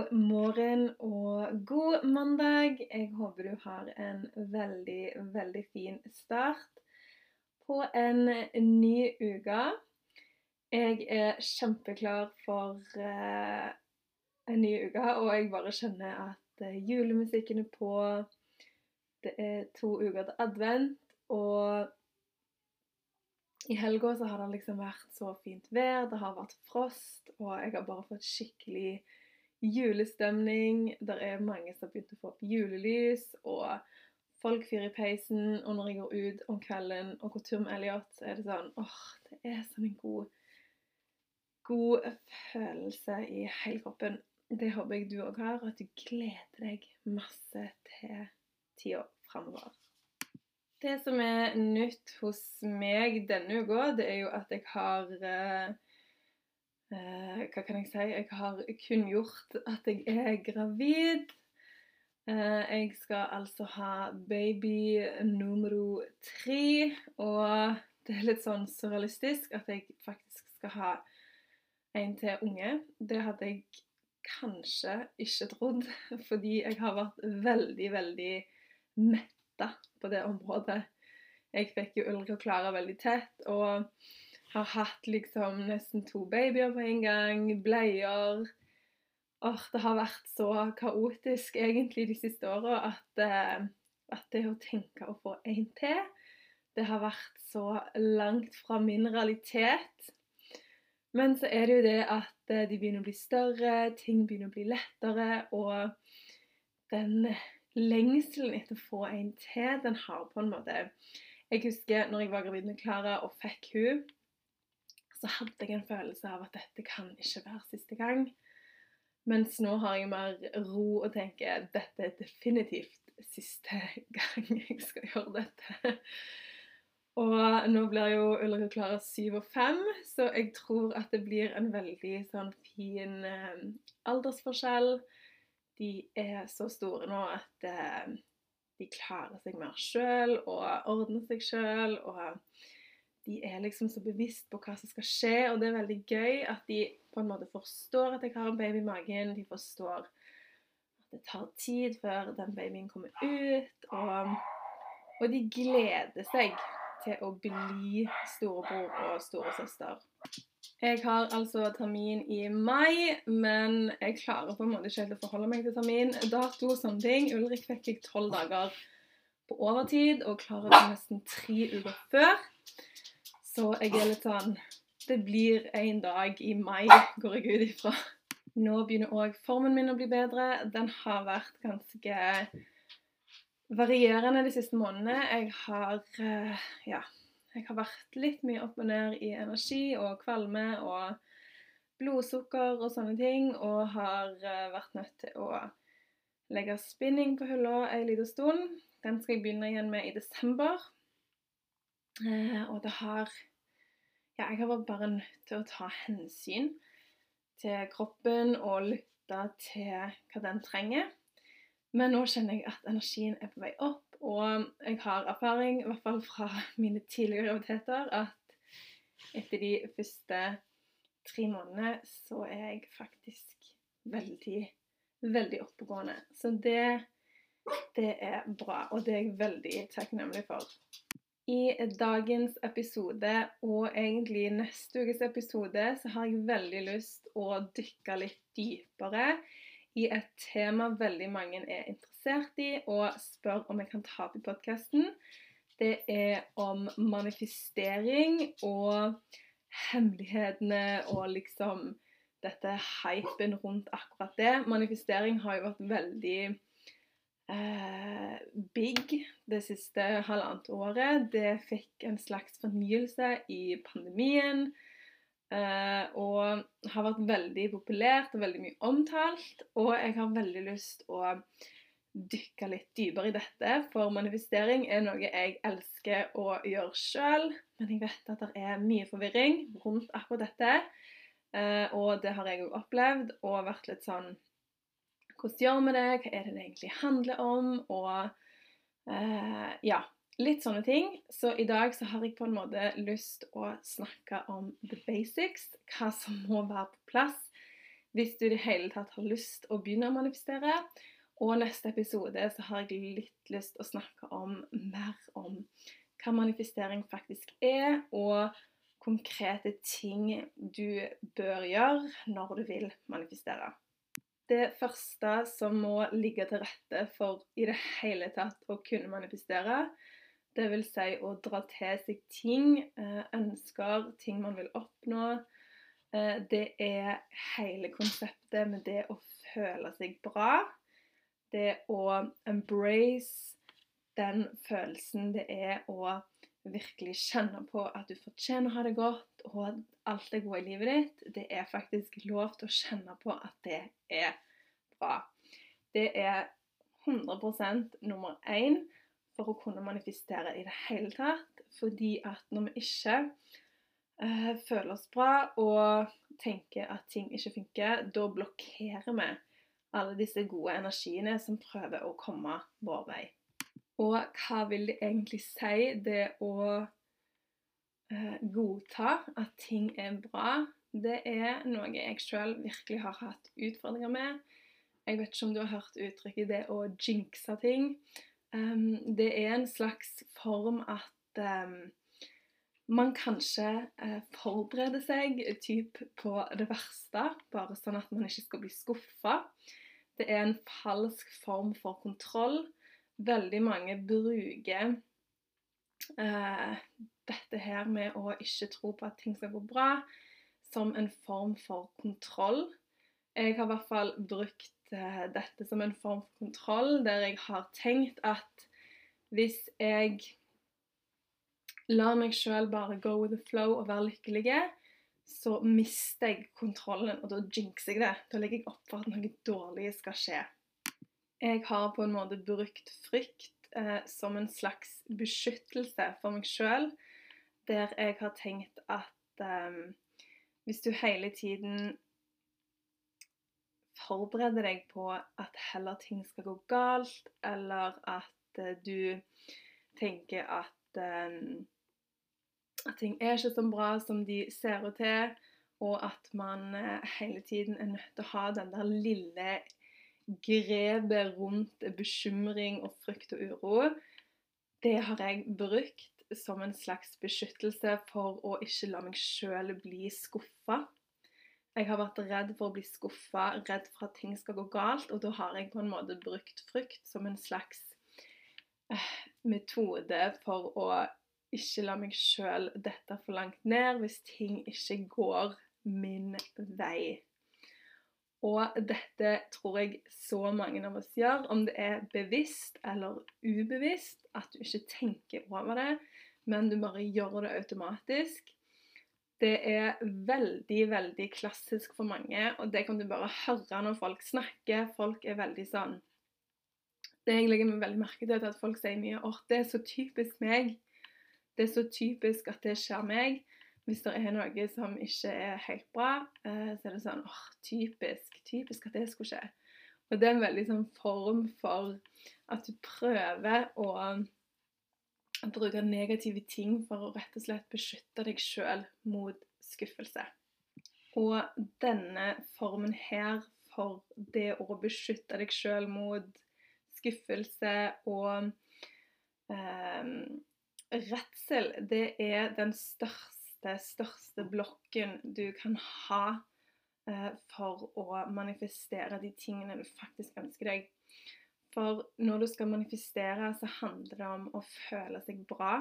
God morgen og god mandag. Jeg håper du har en veldig, veldig fin start på en ny uke. Jeg er kjempeklar for uh, en ny uke, og jeg bare kjenner at uh, julemusikken er på. Det er to uker til advent, og i helga så har det liksom vært så fint vær. Det har vært frost, og jeg har bare fått skikkelig julestemning. Det er mange som har begynt å få opp julelys, og folk fyrer i peisen. Og når jeg går ut om kvelden og går tur med Elliot, så er det sånn åh, det er sånn en god, god følelse i hele kroppen. Det håper jeg du òg har, og at du gleder deg masse til tida framover. Det som er nytt hos meg denne uka, det er jo at jeg har eh, Hva kan jeg si? Jeg har kunngjort at jeg er gravid. Eh, jeg skal altså ha baby nummer tre. Og det er litt sånn surrealistisk at jeg faktisk skal ha en til unge. Det hadde jeg kanskje ikke trodd, fordi jeg har vært veldig, veldig metta på det området. Jeg fikk jo Ulrik og Klara veldig tett. og har hatt liksom nesten to babyer på en gang, bleier Åh, Det har vært så kaotisk egentlig de siste åra at, eh, at, det å tenke å få en til, det har vært så langt fra min realitet. Men så er det jo det at eh, de begynner å bli større, ting begynner å bli lettere, og den lengselen etter å få en til, den har på en måte Jeg husker når jeg var gravid med Klara og fikk hun så hadde jeg en følelse av at dette kan ikke være siste gang. Mens nå har jeg mer ro og tenker dette er definitivt siste gang jeg skal gjøre dette. Og nå blir jo Ulrik og Klara syv og fem, så jeg tror at det blir en veldig sånn fin eh, aldersforskjell. De er så store nå at eh, de klarer seg mer sjøl og ordner seg sjøl. Og de er liksom så bevisst på hva som skal skje, og det er veldig gøy at de på en måte forstår at jeg har en baby i magen. De forstår at det tar tid før den babyen kommer ut, og, og de gleder seg til å bli storebror og storesøster. Jeg har altså termin i mai, men jeg klarer på en måte ikke helt å forholde meg til termin. Dato og sånne ting. Ulrik fikk jeg tolv dager på overtid, og klarer det nesten tre uker før. Så jeg er litt sånn Det blir en dag i mai, går jeg ut ifra. Nå begynner òg formen min å bli bedre. Den har vært ganske varierende de siste månedene. Jeg har eh, ja, jeg har vært litt mye opp og ned i energi og kvalme og blodsukker og sånne ting, og har eh, vært nødt til å legge spinning på hylla en liten stund. Den skal jeg begynne igjen med i desember. Eh, og det har ja, jeg har vært bare nødt til å ta hensyn til kroppen og lytte til hva den trenger. Men nå kjenner jeg at energien er på vei opp, og jeg har erfaring, i hvert fall fra mine tidligere graviditeter, at etter de første tre månedene så er jeg faktisk veldig, veldig oppegående. Så det, det er bra, og det er jeg veldig takknemlig for. I dagens episode, og egentlig neste ukes episode, så har jeg veldig lyst å dykke litt dypere i et tema veldig mange er interessert i, og spør om jeg kan ta opp i podkasten. Det er om manifestering og hemmelighetene og liksom dette hypen rundt akkurat det. Manifestering har jo vært veldig eh, big det siste halvannet året. Det fikk en slags fornyelse i pandemien. eh, og har vært veldig populært og veldig mye omtalt. Og jeg har veldig lyst å dykke litt dypere i dette, for manifestering er noe jeg elsker å gjøre sjøl. Men jeg vet at det er mye forvirring rundt akkurat dette. Eh, og det har jeg òg opplevd, og vært litt sånn Hvordan gjør vi det? Hva er det det egentlig handler om? Og eh, ja, litt sånne ting. Så i dag så har jeg på en måte lyst å snakke om the basics. Hva som må være på plass hvis du i det hele tatt har lyst å begynne å manifestere. Og neste episode så har jeg litt lyst å snakke om mer om hva manifestering faktisk er, og konkrete ting du bør gjøre når du vil manifestere. Det første som må ligge til rette for i det hele tatt å kunne manifestere, vil si å dra til seg ting, eh, ønsker, ting man vil oppnå, eh, det er hele konseptet med det å føle seg bra. Det å embrace den følelsen det er å virkelig kjenner på at du fortjener å ha det godt, og at alt er gode i livet ditt, det er faktisk lov til å kjenne på at det er bra. Det er 100% nummer én for å kunne manifestere i det hele tatt. Fordi at når vi ikke uh, føler oss bra og tenker at ting ikke funker, da blokkerer vi alle disse gode energiene som prøver å komme vår vei. Og hva vil det egentlig si, det å eh, godta at ting er bra? Det er noe jeg sjøl virkelig har hatt utfordringer med. Jeg vet ikke om du har hørt uttrykket 'det å jinxe ting'. Um, det er en slags form at um, man kanskje uh, forbereder seg typ på det verste, bare sånn at man ikke skal bli skuffa. Det er en falsk form for kontroll. Veldig mange bruker eh, dette her med å ikke tro på at ting skal gå bra, som en form for kontroll. Jeg har i hvert fall brukt eh, dette som en form for kontroll, der jeg har tenkt at hvis jeg lar meg sjøl bare go with the flow og være lykkelige, så mister jeg kontrollen, og da jinxer jeg det. Da legger jeg opp for at noe dårlig skal skje. Jeg har på en måte brukt frykt eh, som en slags beskyttelse for meg sjøl, der jeg har tenkt at eh, hvis du hele tiden forbereder deg på at heller ting skal gå galt, eller at eh, du tenker at eh, at ting er ikke så bra som de ser ut til, og at man eh, hele tiden er nødt til å ha den der lille grepet rundt bekymring og frykt og uro. Det har jeg brukt som en slags beskyttelse for å ikke la meg sjøl bli skuffa. Jeg har vært redd for å bli skuffa, redd for at ting skal gå galt, og da har jeg på en måte brukt frykt som en slags eh, metode for å ikke la meg sjøl dette for langt ned hvis ting ikke går min vei. Og dette tror jeg så mange av oss gjør, om det er bevisst eller ubevisst, at du ikke tenker over det, men du bare gjør det automatisk. Det er veldig, veldig klassisk for mange, og det kan du bare høre når folk snakker. Folk er veldig sånn Det jeg legger meg veldig merke til, at folk sier mye åh, det er så typisk meg'. Det er så typisk at det skjer meg. Hvis det er noe som ikke er helt bra, eh, så er det sånn åh, typisk. Typisk at det skulle skje. Og det er en veldig sånn form for at du prøver å bruke negative ting for å rett og slett beskytte deg sjøl mot skuffelse. Og denne formen her for det å beskytte deg sjøl mot skuffelse og eh, redsel, det er den største, største blokken du kan ha eh, for å manifestere de tingene du faktisk ønsker deg. For når du skal manifestere, så handler det om å føle seg bra.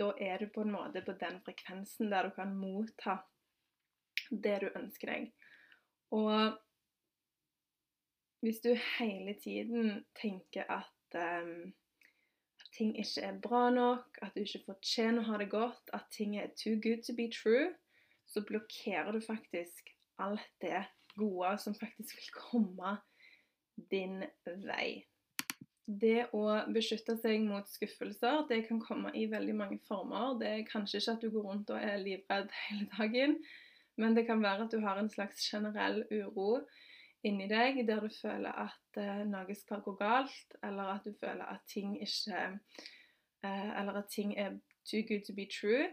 Da er du på en måte på den frekvensen der du kan motta det du ønsker deg. Og hvis du hele tiden tenker at um, ting ikke er bra nok, at du ikke fortjener å ha det godt, at ting er too good to be true, så blokkerer du faktisk alt det gode som faktisk vil komme din vei. Det å beskytte seg mot skuffelser det kan komme i veldig mange former. Det er kanskje ikke at du går rundt og er livredd hele dagen, men det kan være at du har en slags generell uro inni deg der du føler at eh, noe skal gå galt, eller at du føler at ting ikke eh, Eller at ting er too good to be true.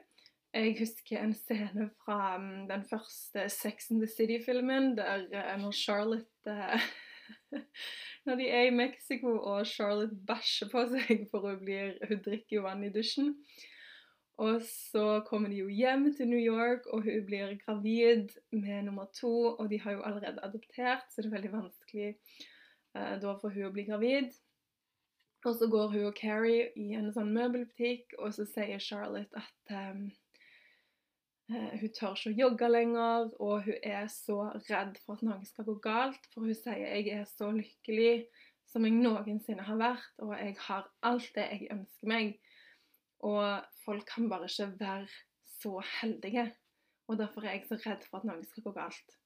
Jeg husker en scene fra um, den første Sex and the City-filmen, der uh, når Charlotte uh, Når de er i Mexico og Charlotte bæsjer på seg for hun, blir, hun drikker vann i dusjen. Og så kommer de jo hjem til New York, og hun blir gravid med nummer to. Og de har jo allerede adoptert, så det er veldig vanskelig eh, da for hun å bli gravid. Og så går hun og Carrie i en sånn møbelbutikk, og så sier Charlotte at um, Eh, hun tør ikke å jogge lenger, og hun er så redd for at noe skal gå galt. For hun sier jeg er så lykkelig som jeg noensinne har vært, og jeg har alt det jeg ønsker meg. Og folk kan bare ikke være så heldige. Og derfor er jeg så redd for at noe skal gå galt.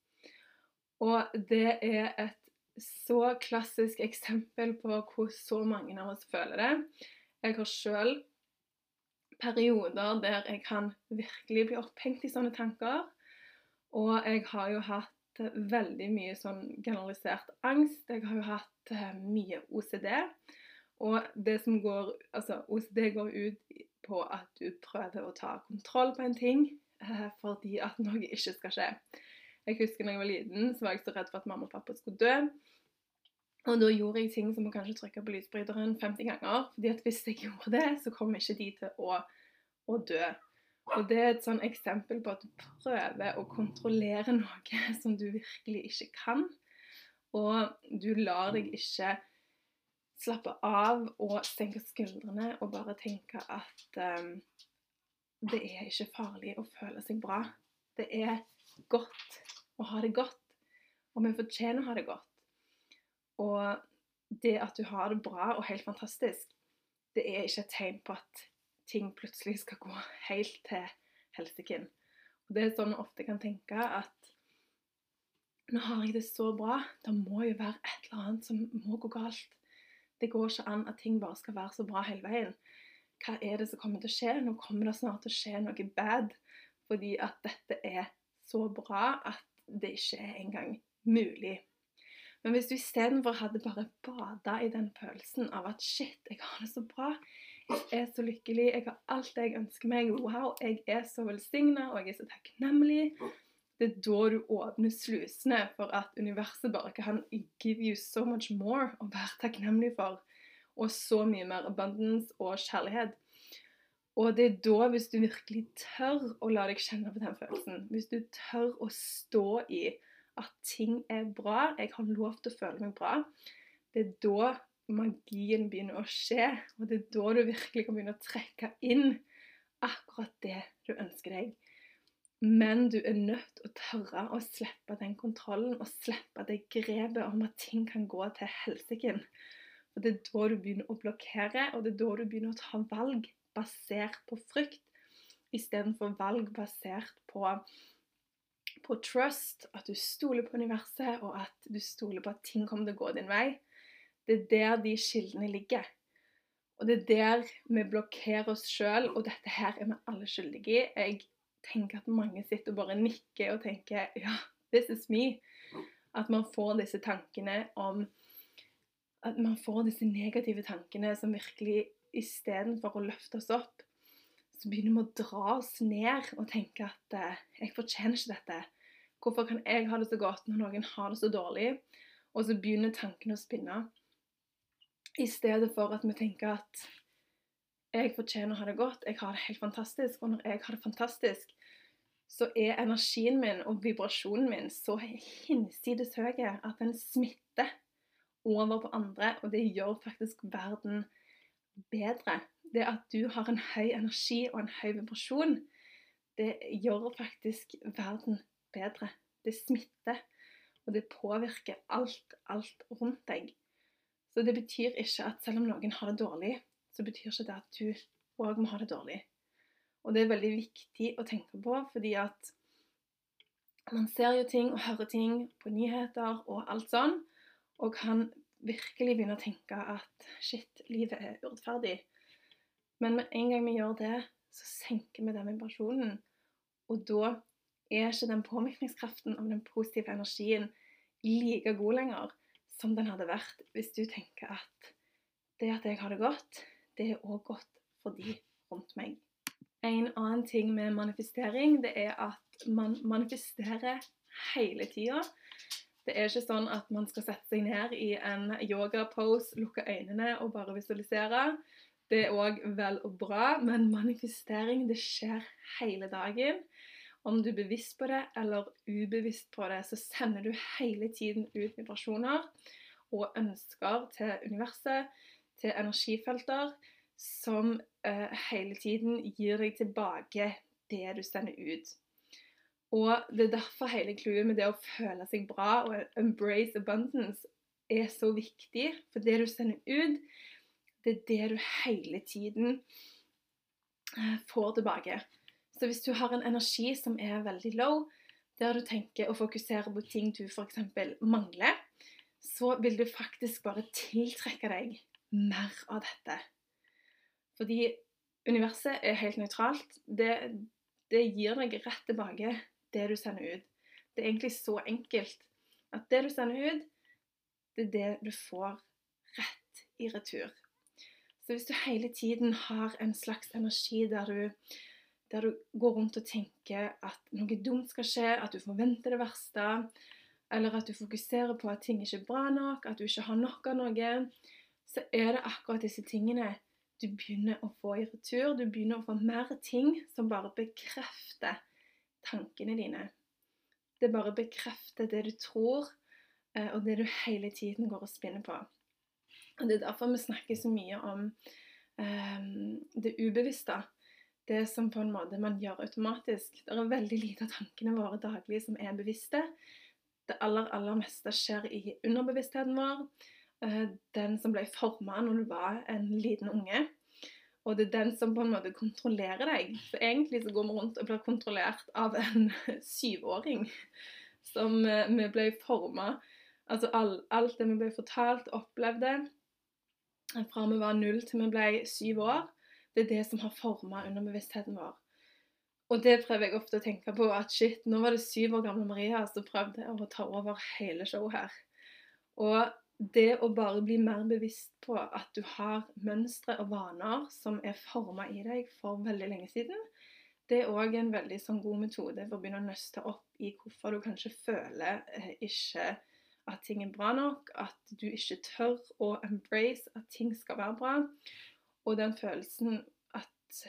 Og det er et så klassisk eksempel på hvor så mange av oss føler det. Jeg har sjøl perioder der jeg kan virkelig bli opphengt i sånne tanker. Og jeg har jo hatt veldig mye sånn generalisert angst. Jeg har jo hatt uh, mye OCD. Og det som går Altså, OCD går ut på at du prøver å ta kontroll på en ting uh, fordi at noe ikke skal skje. Jeg husker da jeg var liten, så var jeg så redd for at mamma og pappa skulle dø. Og da gjorde jeg ting som å kanskje trykke på lysbryteren 50 ganger. fordi at hvis jeg gjorde det, så kom ikke de til å, å dø. Og det er et sånn eksempel på at du prøver å kontrollere noe som du virkelig ikke kan. Og du lar deg ikke slappe av og senke skuldrene og bare tenke at um, det er ikke farlig å føle seg bra. Det er godt å ha det godt, og vi fortjener å ha det godt. Og det at du har det bra og helt fantastisk, det er ikke et tegn på at ting plutselig skal gå helt til helsiken. Det er sånn jeg ofte kan tenke at nå har jeg det så bra, det må jo være et eller annet som må gå galt. Det går ikke an at ting bare skal være så bra hele veien. Hva er det som kommer til å skje? Nå kommer det snart til å skje noe bad. Fordi at dette er så bra at det ikke er engang mulig men hvis du istedenfor hadde bare bada i den følelsen av at shit, jeg har det så bra, jeg er så lykkelig, jeg har alt jeg ønsker meg, wow, jeg er så velsigna, og jeg er så takknemlig. Det er da du åpner slusene for at universet bare kan give you so much more å være takknemlig for, og så mye mer abundance og kjærlighet. Og det er da, hvis du virkelig tør å la deg kjenne på den følelsen, hvis du tør å stå i at ting er bra, jeg har lov til å føle meg bra, det er da magien begynner å skje. Og det er da du virkelig kan begynne å trekke inn akkurat det du ønsker deg. Men du er nødt til å tørre å slippe den kontrollen og slippe det grepet om at ting kan gå til helsike. Og Det er da du begynner å blokkere, og det er da du begynner å ta valg basert på frykt, istedenfor valg basert på på trust, at du stoler på universet, og at du stoler på at ting kommer til å gå din vei. Det er der de kildene ligger. Og det er der vi blokkerer oss sjøl, og dette her er vi alle skyldige i. Jeg tenker at mange sitter og bare nikker og tenker ja, this is me. At man får disse tankene om At man får disse negative tankene som virkelig istedenfor å løfte oss opp, så begynner vi å dra oss ned og tenke at eh, jeg fortjener ikke dette. Hvorfor kan jeg ha det så godt når noen har det så dårlig? Og så begynner tankene å spinne. I stedet for at vi tenker at jeg fortjener å ha det godt, jeg har det helt fantastisk. Og når jeg har det fantastisk, så er energien min og vibrasjonen min så hinsides høy at den smitter over på andre, og det gjør faktisk verden bedre det at du har en høy energi og en høy vibrasjon, det gjør faktisk verden bedre. Det smitter, og det påvirker alt, alt rundt deg. Så det betyr ikke at selv om noen har det dårlig, så betyr ikke det at du òg må ha det dårlig. Og det er veldig viktig å tenke på, fordi at Man ser jo ting og hører ting på nyheter og alt sånn, og kan virkelig begynne å tenke at shit, livet er urettferdig. Men med en gang vi gjør det, så senker vi den vibrasjonen. Og da er ikke den påvirkningskraften av den positive energien like god lenger som den hadde vært hvis du tenker at det at jeg har det godt, det er òg godt for de rundt meg. En annen ting med manifestering, det er at man manifesterer hele tida. Det er ikke sånn at man skal sette seg ned i en yoga-pose, lukke øynene og bare visualisere. Det er òg vel og bra, men manifestering det skjer hele dagen. Om du er bevisst på det eller ubevisst på det, så sender du hele tiden ut vibrasjoner og ønsker til universet, til energifelter, som uh, hele tiden gir deg tilbake det du sender ut. Og det er derfor hele clouet med det å føle seg bra og embrace abundance er så viktig. For det du sender ut, det er det du hele tiden eh, får tilbake. Så hvis du har en energi som er veldig low, der du tenker å fokusere på ting du f.eks. mangler, så vil du faktisk bare tiltrekke deg mer av dette. Fordi universet er helt nøytralt. Det, det gir deg rett tilbake det du sender ut. Det er egentlig så enkelt at det du sender ut, det er det du får rett i retur. Så hvis du hele tiden har en slags energi der du, der du går rundt og tenker at noe dumt skal skje, at du forventer det verste, eller at du fokuserer på at ting ikke er bra nok, at du ikke har nok av noe, så er det akkurat disse tingene du begynner å få i retur. Du begynner å få mer ting som bare bekrefter tankene dine. Det bare bekrefter det du tror, eh, og det du hele tiden går og spinner på. Og Det er derfor vi snakker så mye om um, det ubevisste. Det som på en måte man gjør automatisk. Det er veldig lite av tankene våre daglig som er bevisste. Det aller, aller meste skjer i underbevisstheten vår. Uh, den som ble forma når du var en liten unge. Og det er den som på en måte kontrollerer deg. For egentlig så går vi rundt og blir kontrollert av en syvåring som eh, vi ble forma Altså all, alt det vi ble fortalt, opplevde fra vi var null til vi ble syv år, det er det som har forma underbevisstheten vår. Og det prøver jeg ofte å tenke på, at shit, nå var det syv år gamle Maria som prøvde å ta over hele showet her. Og det å bare bli mer bevisst på at du har mønstre og vaner som er forma i deg for veldig lenge siden, det er òg en veldig sånn, god metode for å begynne å nøste opp i hvorfor du kanskje føler eh, ikke at ting er bra nok, at du ikke tør å embrace at ting skal være bra, og den følelsen at,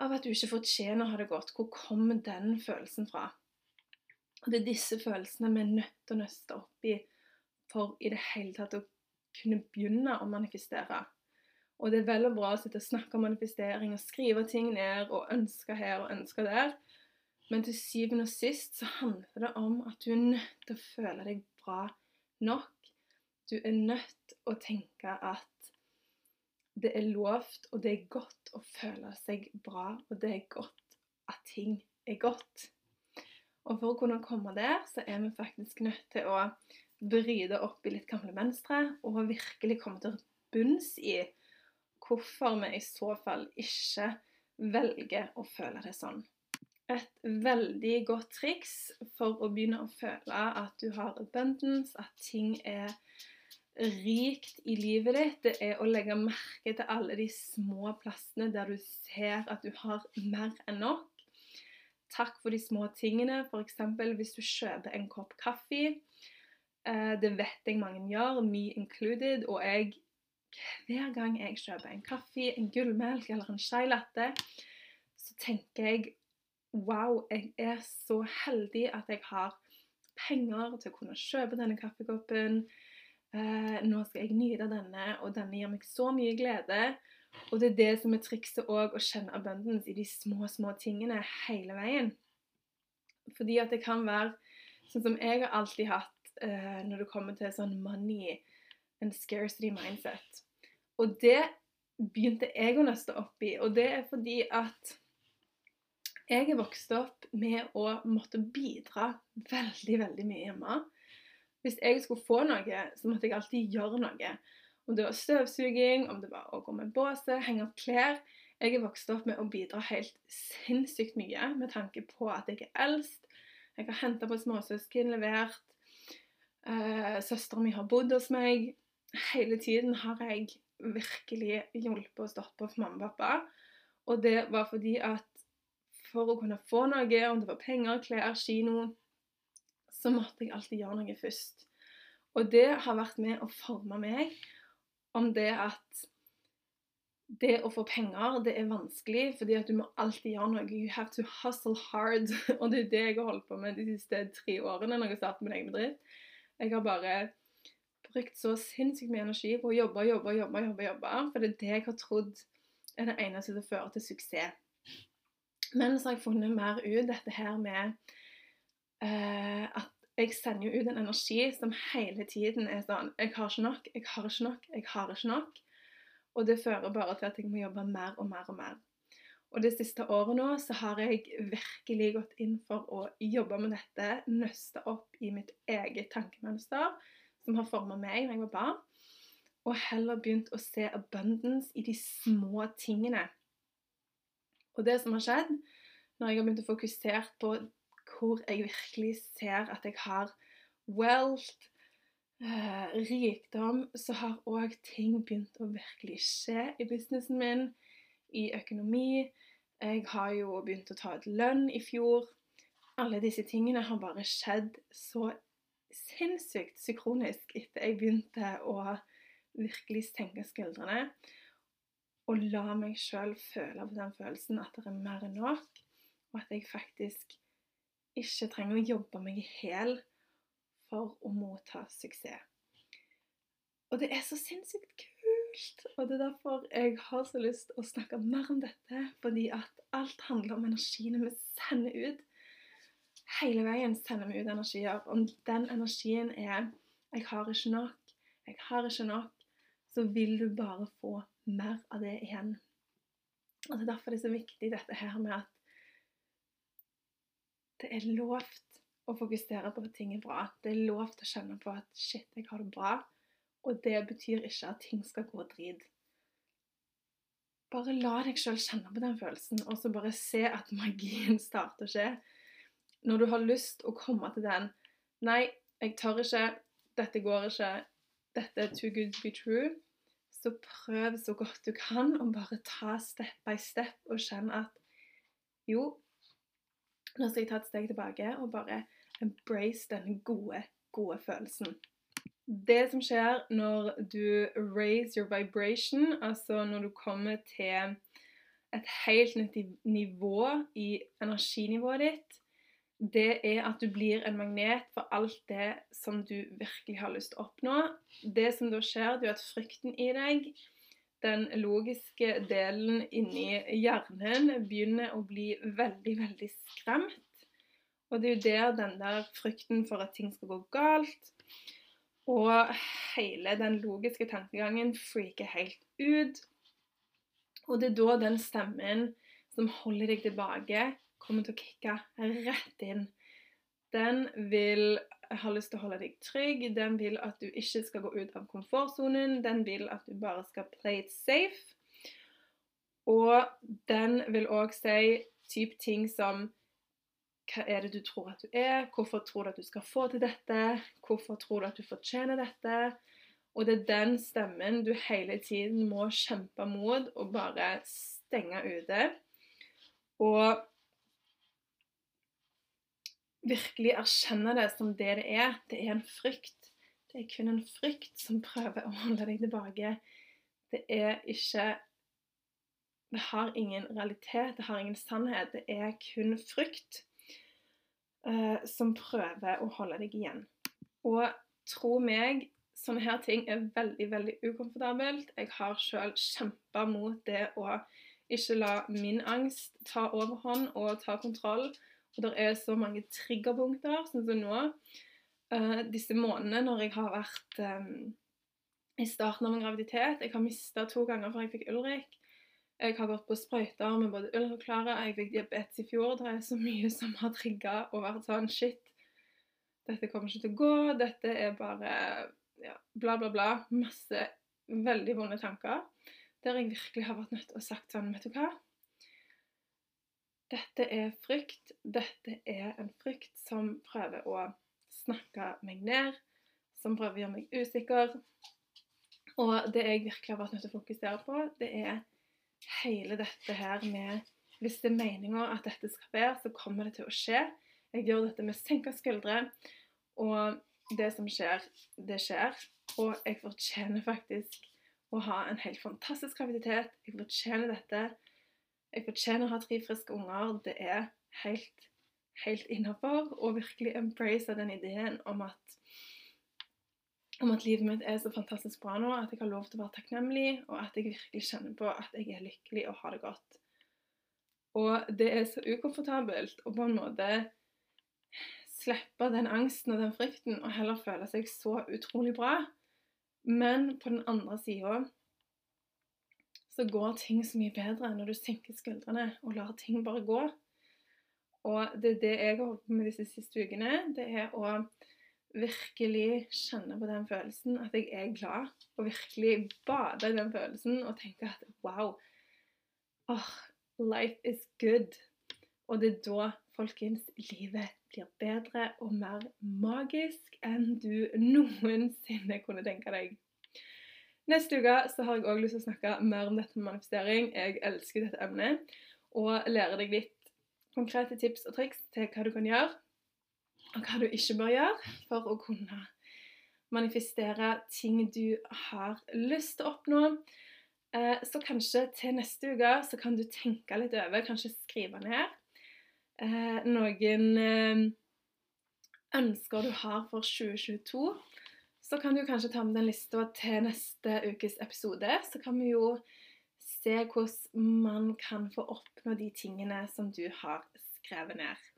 av at du ikke fortjener å ha det godt. Hvor kommer den følelsen fra? Det er disse følelsene vi er nødt til å nøste opp i for i det hele tatt å kunne begynne å manifestere. Og det er vel og bra å sitte og snakke om manifestering og skrive ting ned og ønske her og ønske der, men til syvende og sist så handler det om at du er nødt til å føle deg bra nok. Du er nødt til å tenke at det er lovt, og det er godt å føle seg bra, og det er godt at ting er godt. Og for å kunne komme der, så er vi faktisk nødt til å bryte opp i litt gamle mønstre og virkelig komme til bunns i hvorfor vi i så fall ikke velger å føle det sånn. Et veldig godt triks for å begynne å føle at du har abundance, at ting er rikt i livet ditt, det er å legge merke til alle de små plassene der du ser at du har mer enn nok. Takk for de små tingene, f.eks. hvis du kjøper en kopp kaffe det vet jeg mange gjør, me included. Og jeg, hver gang jeg kjøper en kaffe, en gullmelk eller en chai latte, så tenker jeg wow, jeg er så heldig at jeg har penger til å kunne kjøpe denne kaffekoppen. Eh, nå skal jeg nyte denne, og denne gir meg så mye glede. Og det er det som er trikset òg, å kjenne abundance i de små, små tingene hele veien. Fordi at det kan være sånn som jeg har alltid hatt uh, når det kommer til sånn money and scarcity mindset. Og det begynte jeg å nøste opp i, og det er fordi at Jeg er vokst opp med å måtte bidra veldig, veldig mye hjemme. Hvis jeg skulle få noe, så måtte jeg alltid gjøre noe. Om det var støvsuging, om det var å gå med båset, henge opp klær. Jeg er vokst opp med å bidra helt sinnssykt mye med tanke på at jeg er eldst. Jeg har henta på småsøsken, levert. Eh, Søstera mi har bodd hos meg. Hele tiden har jeg virkelig hjulpet og stått på for mamma og pappa. Og det var fordi at for å kunne få noe, om det var penger, klær, kino, så måtte jeg alltid gjøre noe først. Og det har vært med å forme meg om det at det å få penger, det er vanskelig, fordi at du må alltid gjøre noe. You have to hustle hard. Og det er det jeg har holdt på med de siste tre årene når jeg har startet min egen bedrift. Jeg har bare brukt så sinnssykt mye energi på å jobbe, jobbe, jobbe, jobbe, jobbe. For det er det jeg har trodd er det eneste som fører til suksess. Men så har jeg funnet mer ut dette her med uh, at jeg sender jo ut en energi som hele tiden er sånn Jeg har ikke nok, jeg har ikke nok, jeg har ikke nok. Og det fører bare til at jeg må jobbe mer og mer og mer. Og det siste året nå så har jeg virkelig gått inn for å jobbe med dette, nøste opp i mitt eget tankemønster, som har forma meg da jeg var barn, og heller begynt å se abundance i de små tingene. Og det som har skjedd, når jeg har begynt å fokusere på hvor jeg virkelig ser at jeg har wealth, eh, rikdom, så har òg ting begynt å virkelig skje i businessen min, i økonomi. Jeg har jo begynt å ta ut lønn i fjor. Alle disse tingene har bare skjedd så sinnssykt sykronisk etter jeg begynte å virkelig senke skuldrene og la meg sjøl føle på den følelsen at det er mer enn nok, og at jeg faktisk ikke trenger å jobbe meg i hæl for å motta suksess. Og det er så sinnssykt kult! Og det er derfor jeg har så lyst å snakke mer om dette, fordi at alt handler om energiene vi sender ut. Hele veien sender vi ut energier. Om den energien er 'jeg har ikke nok', 'jeg har ikke nok', så vil du bare få mer av det igjen. Og Det er derfor det er så viktig dette her med at det er lovt å fokusere på at ting er bra. Det er lovt å kjenne på at 'shit, jeg har det bra'. Og det betyr ikke at ting skal gå drit. Bare la deg sjøl kjenne på den følelsen, og så bare se at magien starter å skje. Når du har lyst å komme til den 'Nei, jeg tør ikke. Dette går ikke. Dette er too good to be true' så prøv så godt du kan og bare ta step by step og kjenn at jo, nå skal jeg ta et steg tilbake og bare embrace denne gode, gode følelsen. Det som skjer når du raise your vibration, altså når du kommer til et helt nytt nivå i energinivået ditt, det er at du blir en magnet for alt det som du virkelig har lyst til å oppnå. Det som da skjer, det er at frykten i deg, den logiske delen inni hjernen, begynner å bli veldig, veldig skremt. Og det er jo der den der frykten for at ting skal gå galt, og hele den logiske tankegangen freaker helt ut. Og det er da den stemmen som holder deg tilbake, kommer til å kicke rett inn. Den vil ha lyst til å holde deg trygg, den vil at du ikke skal gå ut av komfortsonen, den vil at du bare skal play it safe. Og den vil òg si type ting som hva er det du tror at du er? Hvorfor tror du at du skal få til dette? Hvorfor tror du at du fortjener dette? Og det er den stemmen du hele tiden må kjempe mot og bare stenge ute. Og virkelig erkjenne det som det det er. Det er en frykt. Det er kun en frykt som prøver å holde deg tilbake. Det er ikke Det har ingen realitet, det har ingen sannhet. Det er kun frykt uh, som prøver å holde deg igjen. Og tro meg, sånne her ting er veldig, veldig ukomfortabelt. Jeg har sjøl kjempa mot det å ikke la min angst ta overhånd og ta kontroll. Og det er så mange triggerpunkter, sånn som nå. Eh, disse månedene når jeg har vært eh, i starten av en graviditet Jeg har mista to ganger før jeg fikk Ulrik. Jeg har gått på sprøyter med både ull og klare. Jeg fikk diabetes i fjor. Det er så mye som har trigga og vært sånn Shit, dette kommer ikke til å gå. Dette er bare ja, bla, bla, bla. Masse veldig vonde tanker. Der jeg virkelig har vært nødt til å sagt sånn Vet du hva? Dette er frykt. Dette er en frykt som prøver å snakke meg ned, som prøver å gjøre meg usikker. Og det jeg virkelig har vært nødt til å fokusere på, det er hele dette her med Hvis det er meninga at dette skal være, så kommer det til å skje. Jeg gjør dette med senka skuldre, og det som skjer, det skjer. Og jeg fortjener faktisk å ha en helt fantastisk graviditet. Jeg fortjener dette. Jeg fortjener å ha tre friske unger. Det er helt, helt innafor. Og virkelig embrace den ideen om at, om at livet mitt er så fantastisk bra nå, at jeg har lov til å være takknemlig, og at jeg virkelig kjenner på at jeg er lykkelig og har det godt. Og det er så ukomfortabelt å på en måte slippe den angsten og den frykten og heller føle seg så utrolig bra. Men på den andre sida så går ting så mye bedre når du senker skuldrene og lar ting bare gå. Og det er det jeg har holdt på med disse siste ukene. Det er å virkelig kjenne på den følelsen at jeg er glad, og virkelig bade i den følelsen og tenke at wow, oh, life is good. Og det er da, folkens, livet blir bedre og mer magisk enn du noensinne kunne tenke deg. Neste uke så har jeg òg lyst til å snakke mer om dette med manifestering. Jeg elsker dette emnet. Og lære deg litt konkrete tips og triks til hva du kan gjøre, og hva du ikke bør gjøre for å kunne manifestere ting du har lyst til å oppnå. Eh, så kanskje til neste uke så kan du tenke litt over, kanskje skrive ned eh, noen eh, ønsker du har for 2022 så kan du kanskje ta med den lista til neste ukes episode. Så kan vi jo se hvordan man kan få oppnå de tingene som du har skrevet ned.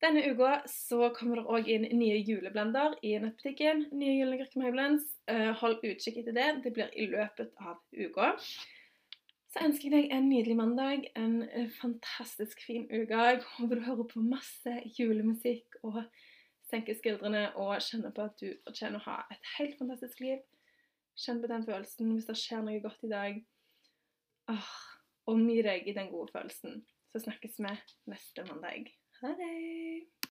Denne uka så kommer det òg inn nye juleblender i nettbutikken. Nye julegurker Mayblends. Eh, hold utkikk etter det. Det blir i løpet av uka. Så ønsker jeg deg en nydelig mandag, en eh, fantastisk fin uke. Jeg håper du hører på masse julemusikk og senker skuldrene og kjenner på at du fortjener å ha et helt fantastisk liv. Kjenn på den følelsen hvis det skjer noe godt i dag. Åh, omgi deg i den gode følelsen. Så snakkes vi neste mandag. Ha det!